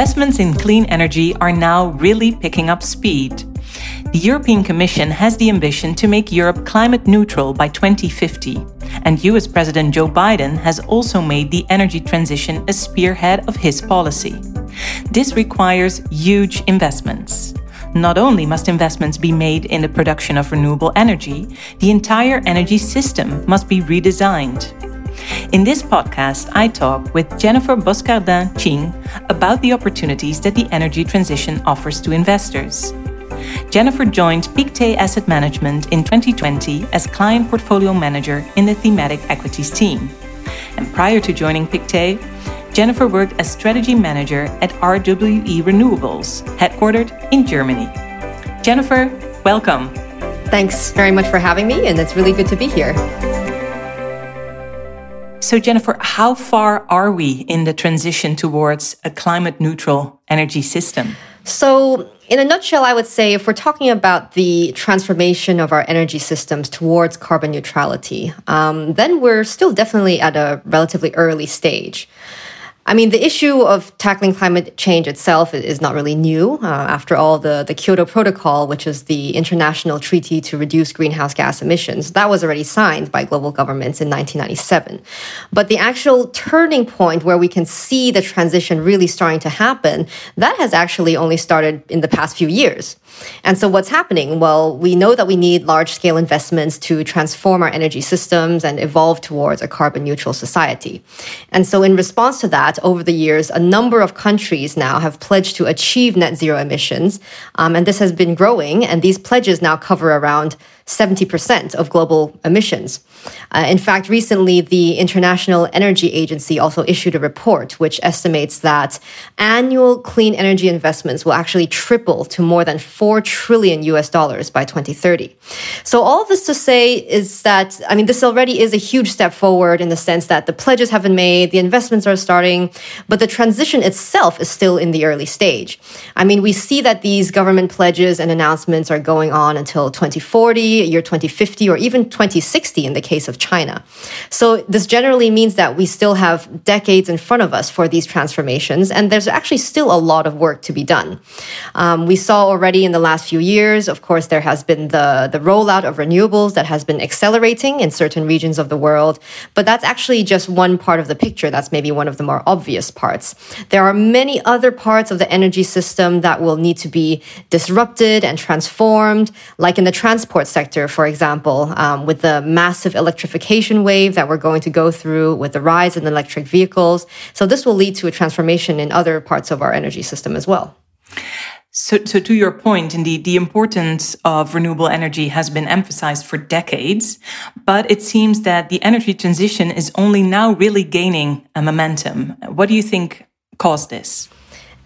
investments in clean energy are now really picking up speed. The European Commission has the ambition to make Europe climate neutral by 2050, and US President Joe Biden has also made the energy transition a spearhead of his policy. This requires huge investments. Not only must investments be made in the production of renewable energy, the entire energy system must be redesigned. In this podcast, I talk with Jennifer Boscardin Ching about the opportunities that the energy transition offers to investors. Jennifer joined Pictet Asset Management in 2020 as client portfolio manager in the thematic equities team. And prior to joining Pictet, Jennifer worked as strategy manager at RWE Renewables, headquartered in Germany. Jennifer, welcome. Thanks very much for having me, and it's really good to be here. So, Jennifer, how far are we in the transition towards a climate neutral energy system? So, in a nutshell, I would say if we're talking about the transformation of our energy systems towards carbon neutrality, um, then we're still definitely at a relatively early stage. I mean, the issue of tackling climate change itself is not really new. Uh, after all, the, the Kyoto Protocol, which is the international treaty to reduce greenhouse gas emissions, that was already signed by global governments in 1997. But the actual turning point where we can see the transition really starting to happen, that has actually only started in the past few years. And so what's happening? Well, we know that we need large scale investments to transform our energy systems and evolve towards a carbon neutral society. And so in response to that, over the years, a number of countries now have pledged to achieve net zero emissions. Um, and this has been growing and these pledges now cover around 70% of global emissions. Uh, in fact, recently, the International Energy Agency also issued a report which estimates that annual clean energy investments will actually triple to more than 4 trillion US dollars by 2030. So, all this to say is that, I mean, this already is a huge step forward in the sense that the pledges have been made, the investments are starting, but the transition itself is still in the early stage. I mean, we see that these government pledges and announcements are going on until 2040 year 2050, or even 2060 in the case of China. So this generally means that we still have decades in front of us for these transformations, and there's actually still a lot of work to be done. Um, we saw already in the last few years, of course, there has been the, the rollout of renewables that has been accelerating in certain regions of the world, but that's actually just one part of the picture. That's maybe one of the more obvious parts. There are many other parts of the energy system that will need to be disrupted and transformed, like in the transport sector sector, for example, um, with the massive electrification wave that we're going to go through with the rise in electric vehicles. So this will lead to a transformation in other parts of our energy system as well. So, so to your point, indeed, the importance of renewable energy has been emphasized for decades, but it seems that the energy transition is only now really gaining a momentum. What do you think caused this?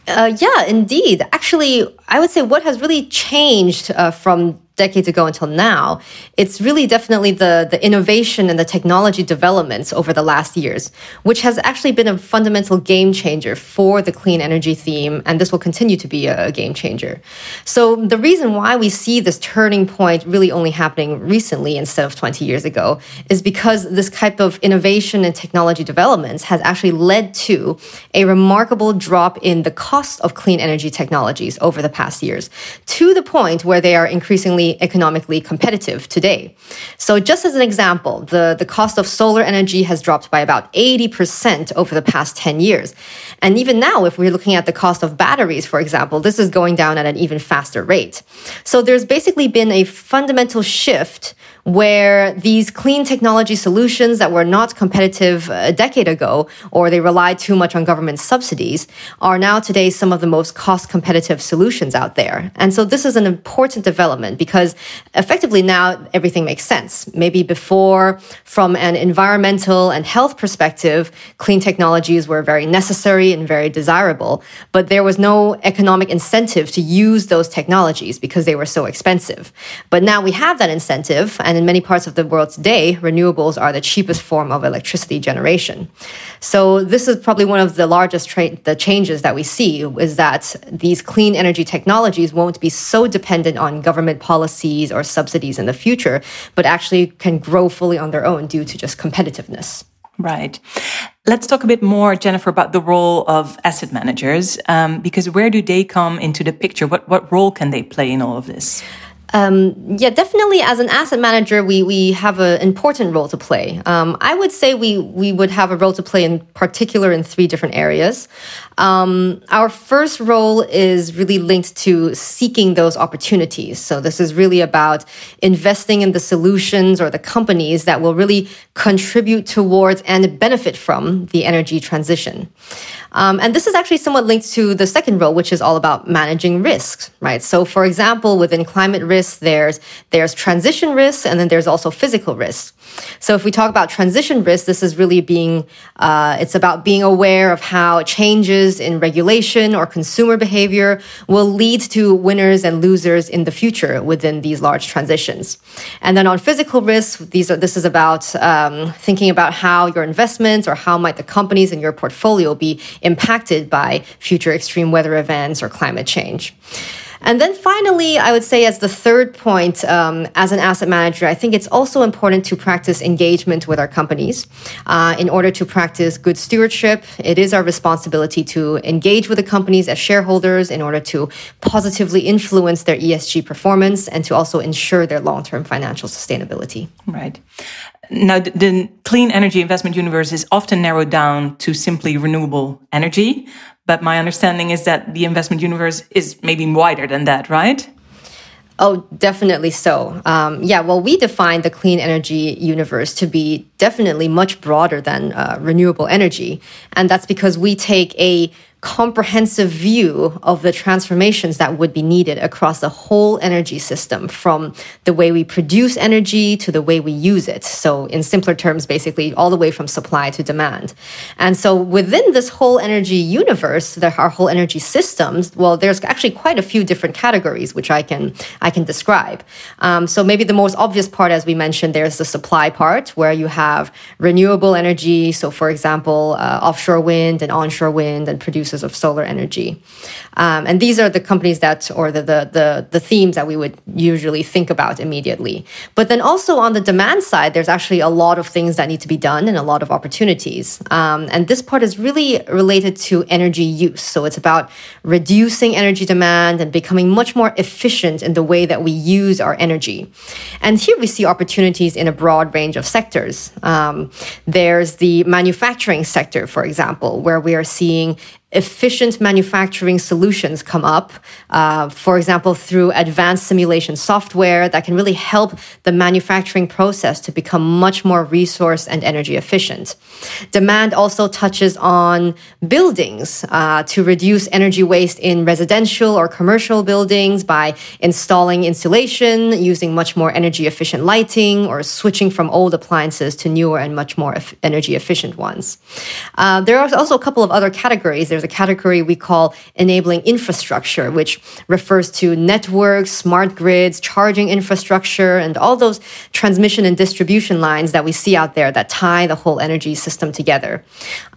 Uh, yeah, indeed. Actually, I would say what has really changed uh, from decades ago until now, it's really definitely the, the innovation and the technology developments over the last years, which has actually been a fundamental game changer for the clean energy theme. And this will continue to be a, a game changer. So the reason why we see this turning point really only happening recently instead of 20 years ago is because this type of innovation and technology developments has actually led to a remarkable drop in the cost of clean energy technologies over the past years to the point where they are increasingly economically competitive today. So just as an example, the, the cost of solar energy has dropped by about 80% over the past 10 years. And even now, if we're looking at the cost of batteries, for example, this is going down at an even faster rate. So there's basically been a fundamental shift where these clean technology solutions that were not competitive a decade ago, or they relied too much on government subsidies, are now today some of the most cost competitive solutions out there. And so this is an important development because effectively now everything makes sense. Maybe before, from an environmental and health perspective, clean technologies were very necessary and very desirable, but there was no economic incentive to use those technologies because they were so expensive. But now we have that incentive and and in many parts of the world today, renewables are the cheapest form of electricity generation. So this is probably one of the largest tra- the changes that we see is that these clean energy technologies won't be so dependent on government policies or subsidies in the future, but actually can grow fully on their own due to just competitiveness. Right. Let's talk a bit more, Jennifer, about the role of asset managers, um, because where do they come into the picture? What what role can they play in all of this? Um, yeah, definitely. As an asset manager, we we have an important role to play. Um, I would say we we would have a role to play in particular in three different areas. Um, our first role is really linked to seeking those opportunities. So this is really about investing in the solutions or the companies that will really contribute towards and benefit from the energy transition. Um, and this is actually somewhat linked to the second role, which is all about managing risks, right? So, for example, within climate risk, there's there's transition risk, and then there's also physical risk. So, if we talk about transition risk, this is really being uh, it's about being aware of how changes in regulation or consumer behavior will lead to winners and losers in the future within these large transitions. And then on physical risk, these are this is about um, thinking about how your investments or how might the companies in your portfolio be impacted by future extreme weather events or climate change. And then finally, I would say, as the third point, um, as an asset manager, I think it's also important to practice engagement with our companies. Uh, in order to practice good stewardship, it is our responsibility to engage with the companies as shareholders in order to positively influence their ESG performance and to also ensure their long term financial sustainability. Right. Now, the, the, clean energy investment universe is often narrowed down to simply renewable energy. But my understanding is that the investment universe is maybe wider than that, right? Oh, definitely so. Um, yeah, well, we define the clean energy universe to be definitely much broader than uh, renewable energy. And that's because we take a comprehensive view of the transformations that would be needed across the whole energy system from the way we produce energy to the way we use it. So, in simpler terms, basically all the way from supply to demand. And so, within this whole energy universe, there are whole energy systems, well, there's actually quite a few different categories which I can I can describe. Um, so, maybe the most obvious part, as we mentioned, there's the supply part where you have renewable energy. So, for example, uh, offshore wind and onshore wind and producers sources of solar energy. Um, and these are the companies that, or the, the, the, the themes that we would usually think about immediately. But then also on the demand side, there's actually a lot of things that need to be done and a lot of opportunities. Um, and this part is really related to energy use. So it's about reducing energy demand and becoming much more efficient in the way that we use our energy. And here we see opportunities in a broad range of sectors. Um, there's the manufacturing sector, for example, where we are seeing efficient manufacturing solutions come up, uh, for example, through advanced simulation software that can really help the manufacturing process to become much more resource and energy efficient. Demand also touches on buildings uh, to reduce energy waste in residential or commercial buildings by installing insulation, using much more energy efficient lighting, or switching from old appliances to newer and much more energy efficient ones. Uh, there are also a couple of other categories. There's a category we call enabling infrastructure, which refers to networks, smart grids, charging infrastructure, and all those transmission and distribution lines that we see out there that tie the whole energy system together.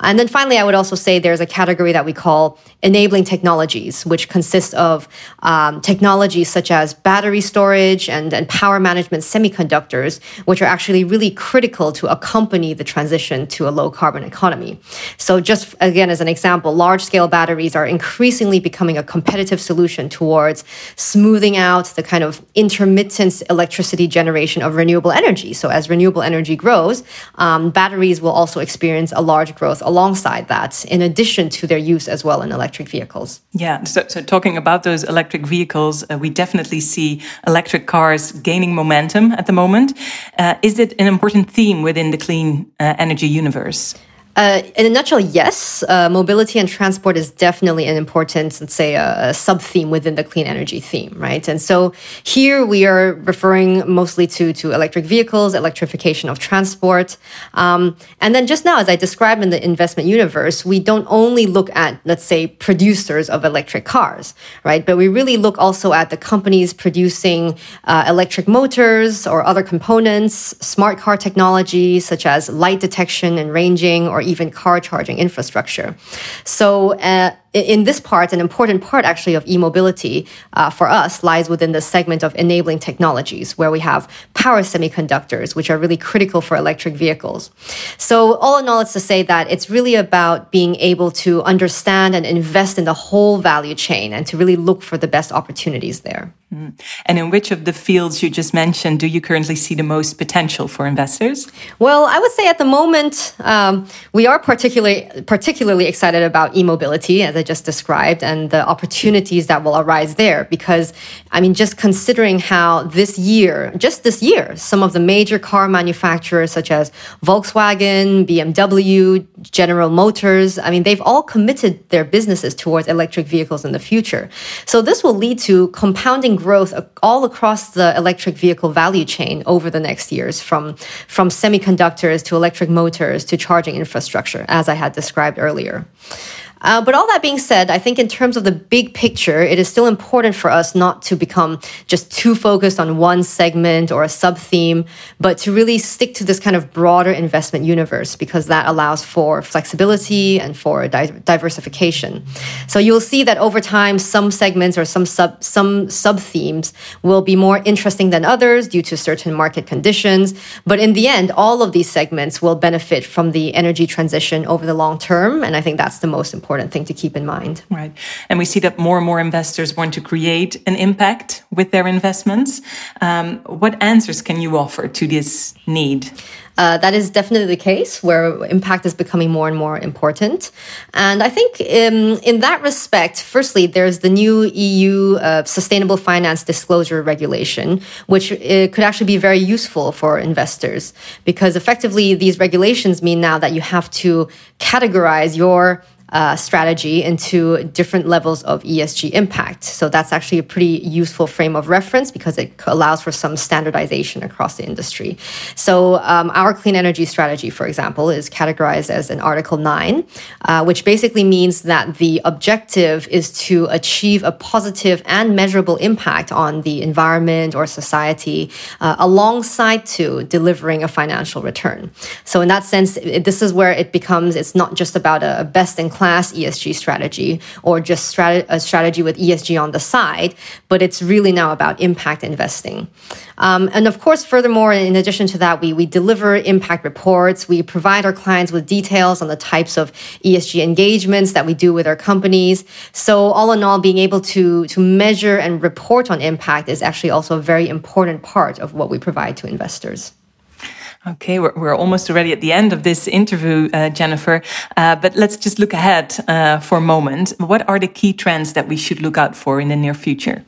And then finally, I would also say there's a category that we call enabling technologies, which consists of um, technologies such as battery storage and, and power management semiconductors, which are actually really critical to accompany the transition to a low carbon economy. So just again, as an example, large large scale batteries are increasingly becoming a competitive solution towards smoothing out the kind of intermittent electricity generation of renewable energy. So as renewable energy grows, um, batteries will also experience a large growth alongside that, in addition to their use as well in electric vehicles. Yeah. So, so talking about those electric vehicles, uh, we definitely see electric cars gaining momentum at the moment. Uh, is it an important theme within the clean uh, energy universe? Uh, in a nutshell, yes. Uh, mobility and transport is definitely an important, let's say, a, a sub theme within the clean energy theme, right? And so here we are referring mostly to to electric vehicles, electrification of transport, um, and then just now, as I described in the investment universe, we don't only look at, let's say, producers of electric cars, right? But we really look also at the companies producing uh, electric motors or other components, smart car technology such as light detection and ranging, or even car charging infrastructure. So, uh, in this part, an important part actually of e-mobility uh, for us lies within the segment of enabling technologies, where we have power semiconductors, which are really critical for electric vehicles. So all in all, it's to say that it's really about being able to understand and invest in the whole value chain and to really look for the best opportunities there. Mm. And in which of the fields you just mentioned do you currently see the most potential for investors? Well, I would say at the moment um, we are particularly particularly excited about e-mobility, as I just described, and the opportunities that will arise there. Because I mean, just considering how this year, just this year, some of the major car manufacturers such as Volkswagen, BMW, General Motors, I mean, they've all committed their businesses towards electric vehicles in the future. So this will lead to compounding growth all across the electric vehicle value chain over the next years from, from semiconductors to electric motors to charging infrastructure, as I had described earlier. Uh, but all that being said, I think in terms of the big picture, it is still important for us not to become just too focused on one segment or a sub theme, but to really stick to this kind of broader investment universe because that allows for flexibility and for di diversification. So you'll see that over time, some segments or some sub some sub themes will be more interesting than others due to certain market conditions. But in the end, all of these segments will benefit from the energy transition over the long term, and I think that's the most important important thing to keep in mind. Right. And we see that more and more investors want to create an impact with their investments. Um, what answers can you offer to this need? Uh, that is definitely the case where impact is becoming more and more important. And I think in, in that respect, firstly, there's the new EU uh, Sustainable Finance Disclosure Regulation, which uh, could actually be very useful for investors because effectively these regulations mean now that you have to categorize your uh, strategy into different levels of ESG impact. So that's actually a pretty useful frame of reference because it allows for some standardization across the industry. So um, our clean energy strategy, for example, is categorized as an Article 9, uh, which basically means that the objective is to achieve a positive and measurable impact on the environment or society uh, alongside to delivering a financial return. So in that sense, it, this is where it becomes, it's not just about a best in class ESG strategy or just strat- a strategy with ESG on the side, but it's really now about impact investing. Um, and of course, furthermore, in addition to that, we, we deliver impact reports. We provide our clients with details on the types of ESG engagements that we do with our companies. So all in all, being able to, to measure and report on impact is actually also a very important part of what we provide to investors. Okay, we're, we're almost already at the end of this interview, uh, Jennifer. Uh, but let's just look ahead uh, for a moment. What are the key trends that we should look out for in the near future?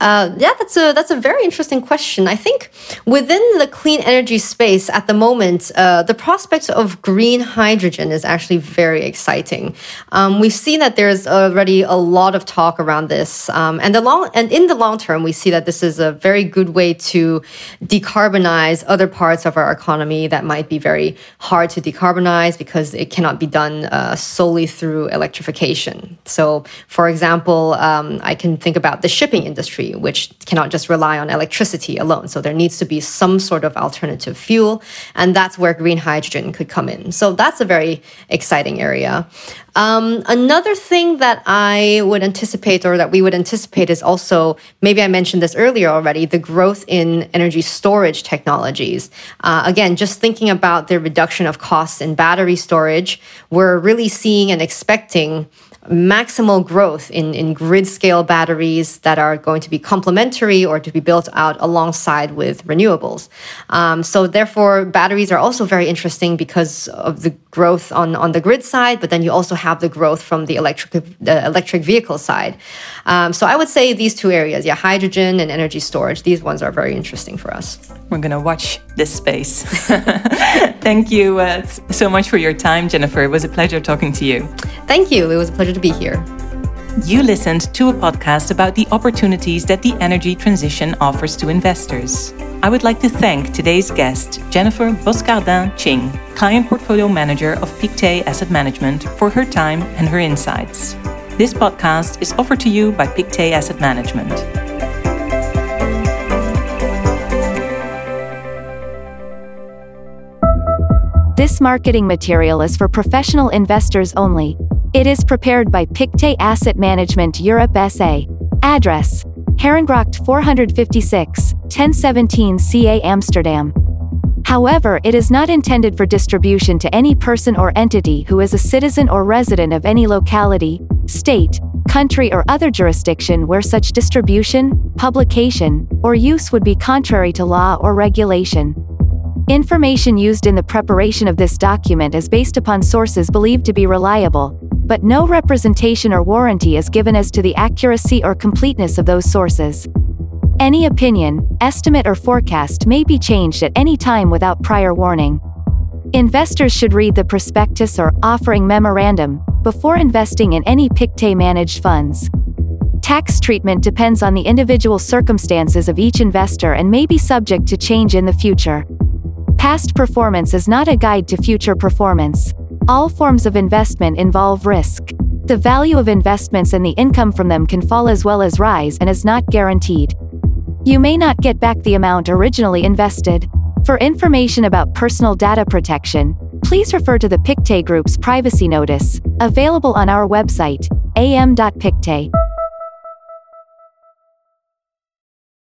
Uh, yeah, that's a that's a very interesting question. I think within the clean energy space at the moment, uh, the prospects of green hydrogen is actually very exciting. Um, we've seen that there's already a lot of talk around this, um, and the long and in the long term, we see that this is a very good way to decarbonize other parts of our economy that might be very hard to decarbonize because it cannot be done uh, solely through electrification. So, for example, um, I can think about the shipping industry which cannot just rely on electricity alone. So there needs to be some sort of alternative fuel, and that's where green hydrogen could come in. So that's a very exciting area. Um, another thing that I would anticipate or that we would anticipate is also, maybe I mentioned this earlier already, the growth in energy storage technologies. Uh, again, just thinking about the reduction of costs in battery storage, we're really seeing and expecting maximal growth in, in grid scale batteries that are going to be complementary or to be built out alongside with renewables. Um, so therefore, batteries are also very interesting because of the growth on, on the grid side, but then you also have the growth from the electric, the electric vehicle side. Um, so I would say these two areas, yeah, hydrogen and energy storage, these ones are very interesting for us. We're going to watch this space. Thank you uh, so much for your time, Jennifer. It was a pleasure talking to you. Thank you. It was a pleasure to be here. You listened to a podcast about the opportunities that the energy transition offers to investors. I would like to thank today's guest, Jennifer Boscardin Ching, Client Portfolio Manager of Pictet Asset Management, for her time and her insights. This podcast is offered to you by Pictet Asset Management. This marketing material is for professional investors only. It is prepared by Pictet Asset Management Europe SA. Address Herengracht 456, 1017 CA Amsterdam. However, it is not intended for distribution to any person or entity who is a citizen or resident of any locality, state, country or other jurisdiction where such distribution, publication, or use would be contrary to law or regulation. Information used in the preparation of this document is based upon sources believed to be reliable, but no representation or warranty is given as to the accuracy or completeness of those sources. Any opinion, estimate or forecast may be changed at any time without prior warning. Investors should read the prospectus or offering memorandum before investing in any Pictet managed funds. Tax treatment depends on the individual circumstances of each investor and may be subject to change in the future. Past performance is not a guide to future performance. All forms of investment involve risk. The value of investments and the income from them can fall as well as rise and is not guaranteed. You may not get back the amount originally invested. For information about personal data protection, please refer to the Pictet Group's privacy notice, available on our website, am.pictet.